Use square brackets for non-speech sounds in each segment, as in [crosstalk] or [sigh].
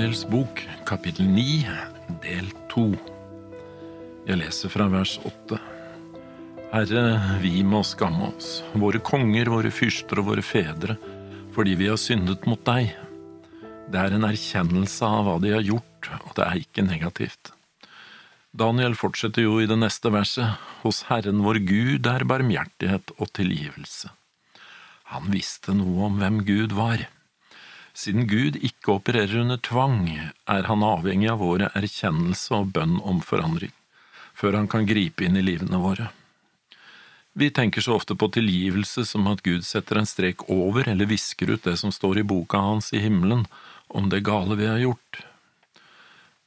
Daniels bok, kapittel 9, del 2. Jeg leser fra vers 8. Herre, vi må skamme oss, våre konger, våre fyrster og våre fedre, fordi vi har syndet mot deg. Det er en erkjennelse av hva de har gjort, og det er ikke negativt. Daniel fortsetter jo i det neste verset, hos Herren vår Gud er barmhjertighet og tilgivelse. Han visste noe om hvem Gud var. Siden Gud ikke opererer under tvang, er han avhengig av våre erkjennelse og bønn om forandring, før han kan gripe inn i livene våre. Vi tenker så ofte på tilgivelse som at Gud setter en strek over eller visker ut det som står i boka hans i himmelen om det gale vi har gjort.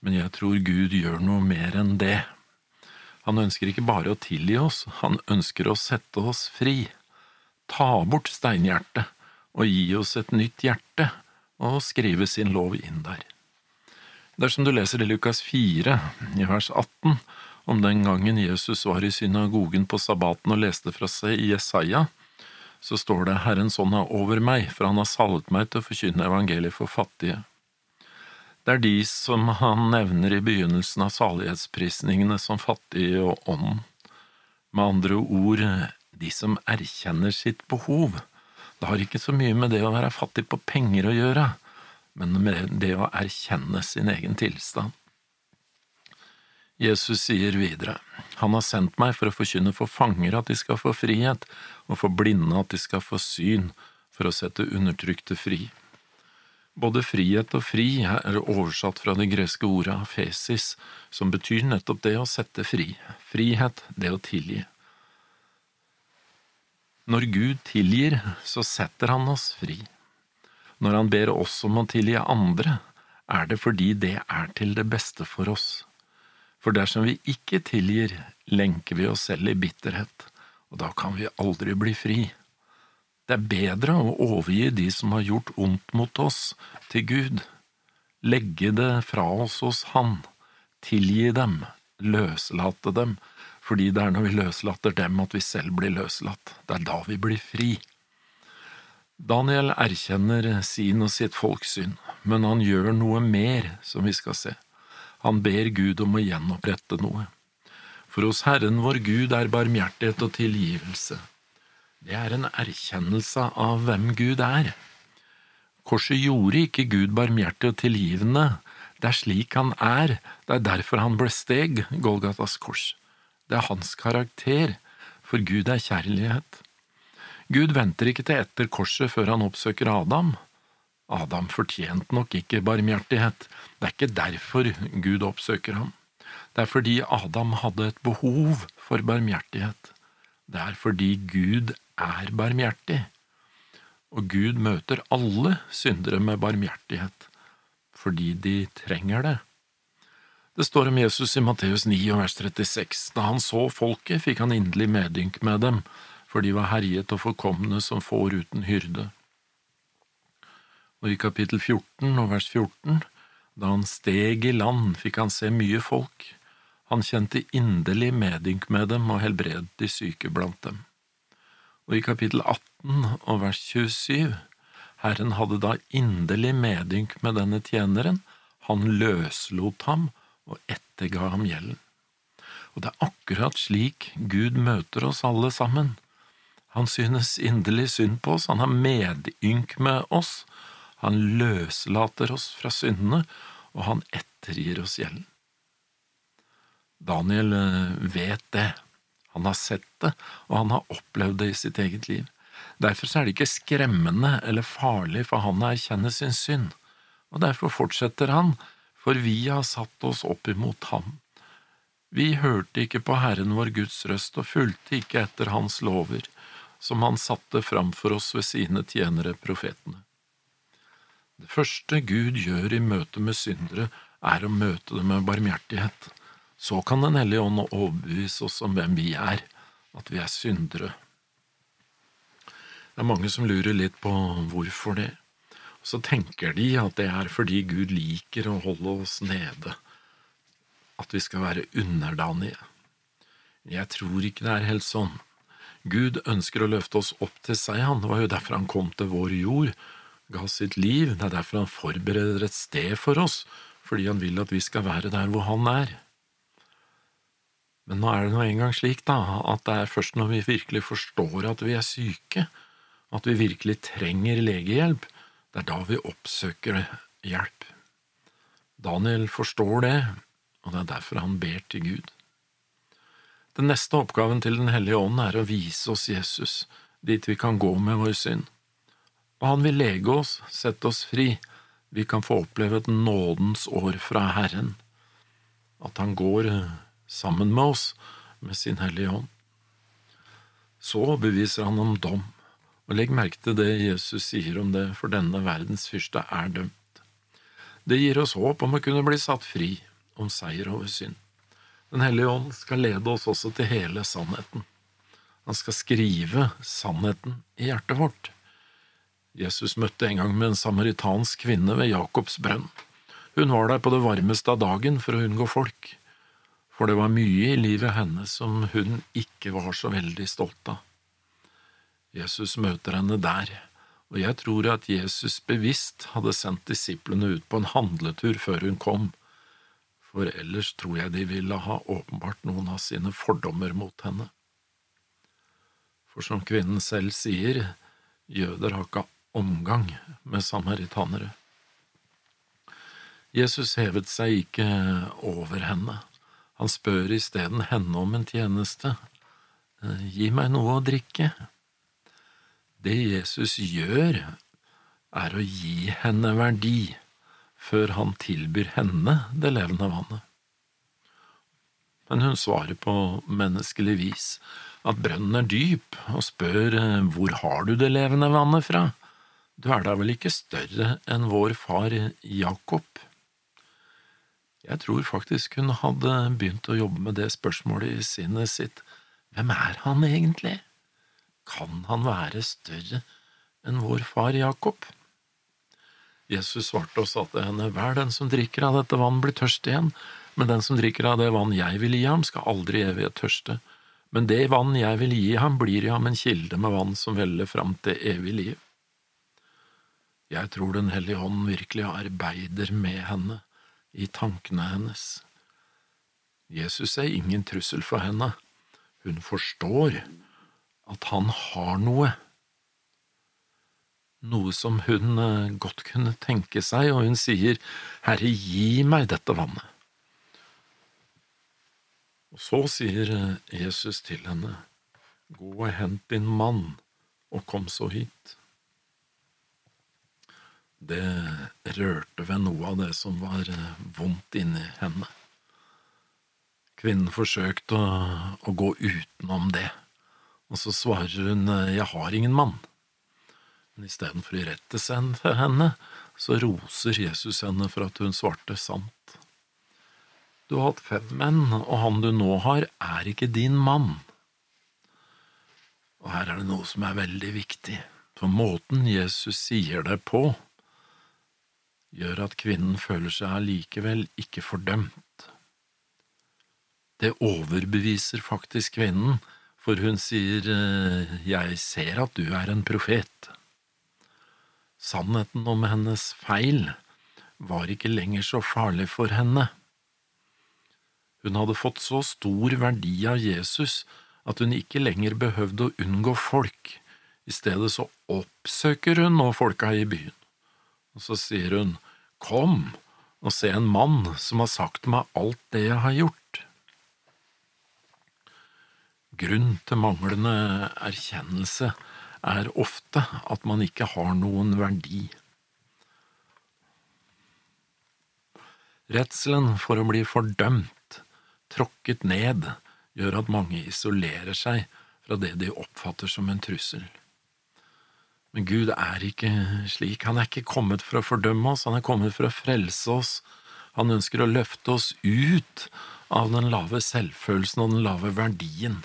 Men jeg tror Gud gjør noe mer enn det. Han ønsker ikke bare å tilgi oss, han ønsker å sette oss fri. Ta bort steinhjertet og gi oss et nytt hjerte og skrive sin lov inn der. Dersom du leser i Lukas 4, i vers 18, om den gangen Jesus var i synagogen på sabbaten og leste fra seg i Jesaja, så står det Herrens ånd er over meg, for han har salvet meg til å forkynne evangeliet for fattige. Det er de som han nevner i begynnelsen av salighetsprisningene som fattige og ånden. Med andre ord, de som erkjenner sitt behov det har ikke så mye med det å være fattig på penger å gjøre, men med det å erkjenne sin egen tilstand. Jesus sier videre, Han har sendt meg for å forkynne for fanger at de skal få frihet, og for blinde at de skal få syn, for å sette undertrykte fri. Både frihet og fri er oversatt fra det greske ordet afesis, som betyr nettopp det å sette fri, frihet, det å tilgi. Når Gud tilgir, så setter han oss fri. Når han ber oss om å tilgi andre, er det fordi det er til det beste for oss. For dersom vi ikke tilgir, lenker vi oss selv i bitterhet, og da kan vi aldri bli fri. Det er bedre å overgi de som har gjort ondt mot oss, til Gud, legge det fra oss hos Han, tilgi dem, løslate dem, fordi det er når vi løslater dem at vi selv blir løslatt. Det er da vi blir fri. Daniel erkjenner sin og sitt folks synd, men han gjør noe mer, som vi skal se. Han ber Gud om å gjenopprette noe. For hos Herren vår Gud er barmhjertighet og tilgivelse. Det er en erkjennelse av hvem Gud er. Korset gjorde ikke Gud barmhjertig og tilgivende, det er slik han er, det er derfor han ble steg, Golgatas kors. Det er hans karakter, for Gud er kjærlighet. Gud venter ikke til etter korset før han oppsøker Adam. Adam fortjente nok ikke barmhjertighet, det er ikke derfor Gud oppsøker ham. Det er fordi Adam hadde et behov for barmhjertighet. Det er fordi Gud er barmhjertig. Og Gud møter alle syndere med barmhjertighet, fordi de trenger det. Det står om Jesus i Matteus 9 vers 36. Da han så folket, fikk han inderlig medynk med dem, for de var herjet og forkomne som får uten hyrde. Og i kapittel 14 og vers 14, da han steg i land, fikk han se mye folk. Han kjente inderlig medynk med dem og helbredet de syke blant dem. Og i kapittel 18 og vers 27, Herren hadde da inderlig medynk med denne tjeneren, han løslot ham og etterga ham gjelden. Og det er akkurat slik Gud møter oss alle sammen. Han synes inderlig synd på oss, han har medynk med oss, han løslater oss fra syndene, og han ettergir oss gjelden. Daniel eh, vet det, han har sett det, og han har opplevd det i sitt eget liv. Derfor er det ikke skremmende eller farlig for han å erkjenne sin synd, og derfor fortsetter han for vi har satt oss opp imot ham. Vi hørte ikke på Herren vår Guds røst og fulgte ikke etter Hans lover, som Han satte framfor oss ved sine tjenere profetene. Det første Gud gjør i møte med syndere, er å møte dem med barmhjertighet. Så kan Den hellige ånd overbevise oss om hvem vi er, at vi er syndere. Det er mange som lurer litt på hvorfor det så tenker de at det er fordi Gud liker å holde oss nede, at vi skal være underdanige. Jeg tror ikke det er helt sånn. Gud ønsker å løfte oss opp til seg, han. Det var jo derfor han kom til vår jord, ga sitt liv, det er derfor han forbereder et sted for oss, fordi han vil at vi skal være der hvor han er. Men nå er det nå engang slik, da, at det er først når vi virkelig forstår at vi er syke, at vi virkelig trenger legehjelp, det er da vi oppsøker hjelp. Daniel forstår det, og det er derfor han ber til Gud. Den neste oppgaven til Den hellige ånd er å vise oss Jesus, dit vi kan gå med vår synd. Og han vil lege oss, sette oss fri, vi kan få oppleve et nådens år fra Herren, at han går sammen med oss med sin Hellige Ånd. Så beviser han om dom, og legg merke til det Jesus sier om det, for denne verdens fyrste er dømt. Det gir oss håp om å kunne bli satt fri, om seier over synd. Den hellige ånd skal lede oss også til hele sannheten. Han skal skrive sannheten i hjertet vårt. Jesus møtte en gang med en samaritansk kvinne ved Jakobs brønn. Hun var der på det varmeste av dagen for å unngå folk, for det var mye i livet hennes som hun ikke var så veldig stolt av. Jesus møter henne der, og jeg tror at Jesus bevisst hadde sendt disiplene ut på en handletur før hun kom for ellers tror jeg de ville ha åpenbart noen av sine fordommer mot henne. For som kvinnen selv sier, jøder har ikke omgang med samaritanere. Jesus hevet seg ikke over henne, han spør isteden henne om en tjeneste. Gi meg noe å drikke. Det Jesus gjør, er å gi henne verdi før han tilbyr henne det levende vannet. Men hun svarer på menneskelig vis at brønnen er dyp, og spør eh, hvor har du det levende vannet fra? Du er da vel ikke større enn vår far Jakob? Jeg tror faktisk hun hadde begynt å jobbe med det spørsmålet i sinnet sitt. Hvem er han egentlig? Kan han være større enn vår far Jakob? Jesus svarte og sa til henne, Hver den som drikker av dette vann, blir tørst igjen, men den som drikker av det vann jeg vil gi ham, skal aldri evighet tørste. Men det vann jeg vil gi ham, blir i ham en kilde med vann som veller fram til evig liv. Jeg tror Den hellige hånd virkelig arbeider med henne, i tankene hennes. Jesus er ingen trussel for henne. Hun forstår at han har noe noe som hun eh, godt kunne tenke seg, og hun sier, Herre, gi meg dette vannet. Og så sier eh, Jesus til henne, Gå og hent din mann, og kom så hit. Det rørte ved noe av det som var eh, vondt inni henne. Kvinnen forsøkte å, å gå utenom det, og så svarer hun, Jeg har ingen mann. Men istedenfor å rette [laughs] henne, så roser Jesus henne for at hun svarte sant. Du har hatt fem menn, og han du nå har, er ikke din mann. Og her er det noe som er veldig viktig, for måten Jesus sier det på, gjør at kvinnen føler seg allikevel ikke fordømt. Det overbeviser faktisk kvinnen, for hun sier eh, jeg ser at du er en profet. Sannheten om hennes feil var ikke lenger så farlig for henne. Hun hadde fått så stor verdi av Jesus at hun ikke lenger behøvde å unngå folk, i stedet så oppsøker hun nå folka i byen, og så sier hun, Kom og se en mann som har sagt meg alt det jeg har gjort. Grunn til manglende erkjennelse er ofte at man ikke har noen verdi. Redselen for å bli fordømt, tråkket ned, gjør at mange isolerer seg fra det de oppfatter som en trussel. Men Gud er ikke slik, han er ikke kommet for å fordømme oss, han er kommet for å frelse oss. Han ønsker å løfte oss ut av den lave selvfølelsen og den lave verdien,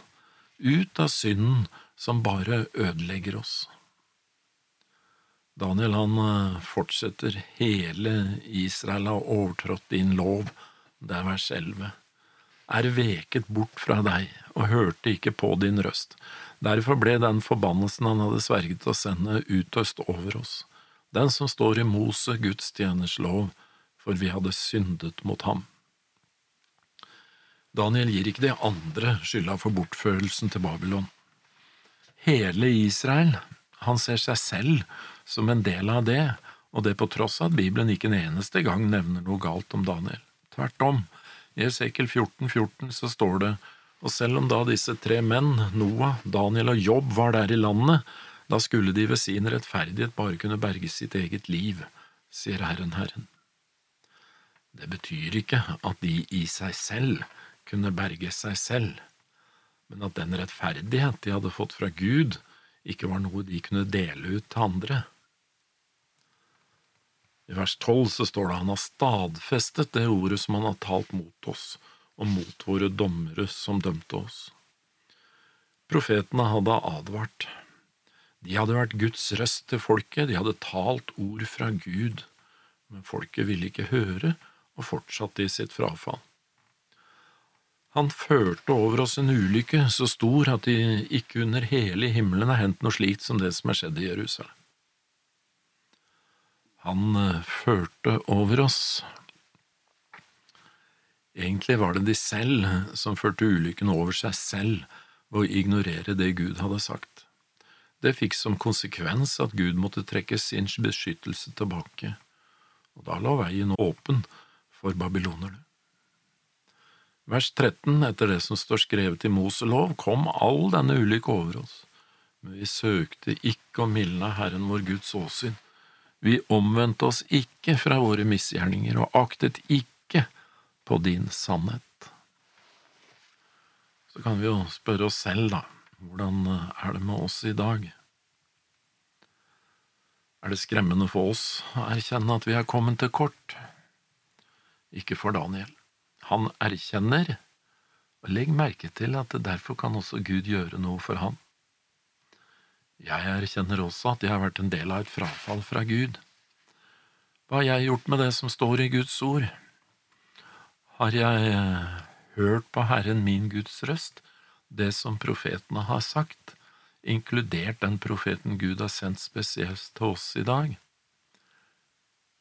ut av synden som bare ødelegger oss. Daniel han eh, fortsetter hele Israel har overtrådt din lov, det er vers 11, er veket bort fra deg og hørte ikke på din røst. Derfor ble den forbannelsen han hadde sverget å sende, utøst over oss. den som står i Mose, Guds tjeners lov, for vi hadde syndet mot ham. Daniel gir ikke de andre skylda for bortførelsen til Babylon. Hele Israel, han ser seg selv som en del av det, og det på tross av at Bibelen ikke en eneste gang nevner noe galt om Daniel. Tvert om, i Esekel 14, 14 så står det, og selv om da disse tre menn, Noah, Daniel og Jobb, var der i landet, da skulle de ved sin rettferdighet bare kunne berge sitt eget liv, sier Herren Herren. Det betyr ikke at de i seg selv kunne berge seg selv, men at den rettferdighet de hadde fått fra Gud, ikke var noe de kunne dele ut til andre. I vers tolv så står det han har stadfestet det ordet som han har talt mot oss, og mot våre dommere som dømte oss. Profetene hadde advart. De hadde vært Guds røst til folket, de hadde talt ord fra Gud, men folket ville ikke høre og fortsatte i sitt frafall. Han førte over oss en ulykke så stor at det ikke under hele himmelen er hendt noe slikt som det som er skjedd i Jerusalem. Han eh, førte over oss. Egentlig var det de selv som førte ulykken over seg selv ved å ignorere det Gud hadde sagt. Det fikk som konsekvens at Gud måtte trekke sin beskyttelse tilbake, og da lå veien åpen for babylonerne. Vers 13, etter det som står skrevet i Moselov, kom all denne ulykke over oss, men vi søkte ikke å mildne Herren vår Guds åsyn vi omvendte oss ikke fra våre misgjerninger og aktet ikke på din sannhet. Så kan vi jo spørre oss selv, da, hvordan er det med oss i dag? Er det skremmende for oss å erkjenne at vi er kommet til kort? Ikke for Daniel. Han erkjenner, og legg merke til at derfor kan også Gud gjøre noe for han. Jeg erkjenner også at jeg har vært en del av et frafall fra Gud. Hva har jeg gjort med det som står i Guds ord? Har jeg eh, hørt på Herren min Guds røst, det som profetene har sagt, inkludert den profeten Gud har sendt spesielt til oss i dag?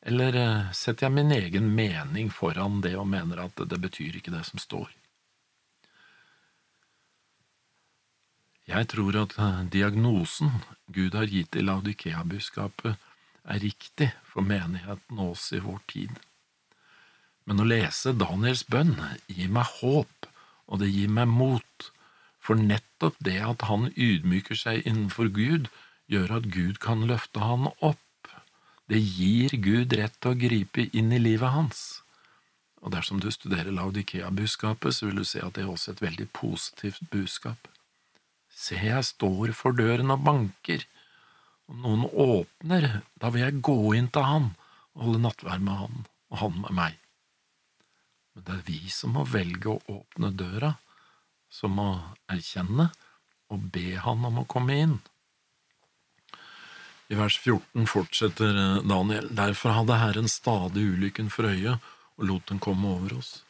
Eller eh, setter jeg min egen mening foran det og mener at det betyr ikke det som står? Jeg tror at eh, diagnosen Gud har gitt i Laudikea-budskapet, er riktig for menigheten og oss i vår tid. Men å lese Daniels bønn gir meg håp, og det gir meg mot, for nettopp det at han ydmyker seg innenfor Gud, gjør at Gud kan løfte han opp. Det gir Gud rett til å gripe inn i livet hans. Og dersom du studerer Laudikea-budskapet, så vil du se at det er også et veldig positivt budskap. Se, jeg står for døren og banker. Om noen åpner, da vil jeg gå inn til han og holde nattverd med han, og han med meg. Men det er vi som må velge å åpne døra, som må erkjenne og be han om å komme inn. I vers 14 fortsetter Daniel, derfor hadde Herren stadig ulykken for øye og lot den komme over oss.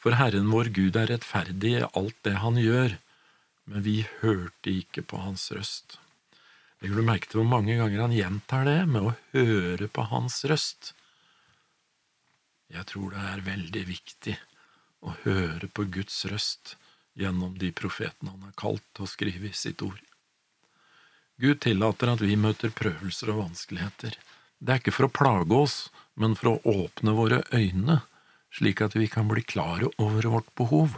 For Herren vår Gud er rettferdig i alt det han gjør, men vi hørte ikke på hans røst. Legger du merke til hvor mange ganger han gjentar det med å høre på hans røst? Jeg tror det er veldig viktig å høre på Guds røst gjennom de profetene han har kalt å skrive i sitt ord. Gud tillater at vi møter prøvelser og vanskeligheter. Det er ikke for å plage oss, men for å åpne våre øyne, slik at vi kan bli klare over vårt behov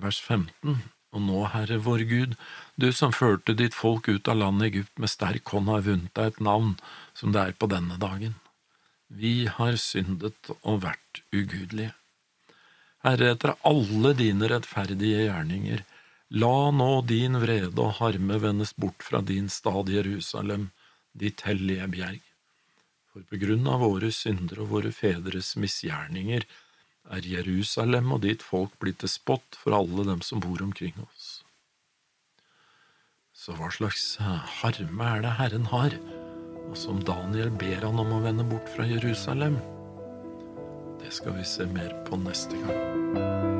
vers 15. Og nå, Herre vår Gud, du som førte ditt folk ut av landet Egypt med sterk hånd, har vunnet deg et navn som det er på denne dagen. Vi har syndet og vært ugudelige. Herre, etter alle dine rettferdige gjerninger, la nå din vrede og harme vendes bort fra din stad Jerusalem, ditt hellige bjerg. For på grunn av våre synder og våre fedres misgjerninger er Jerusalem og ditt folk blitt til spott for alle dem som bor omkring oss. Så hva slags harme er det Herren har, og som Daniel ber han om å vende bort fra Jerusalem? Det skal vi se mer på neste gang.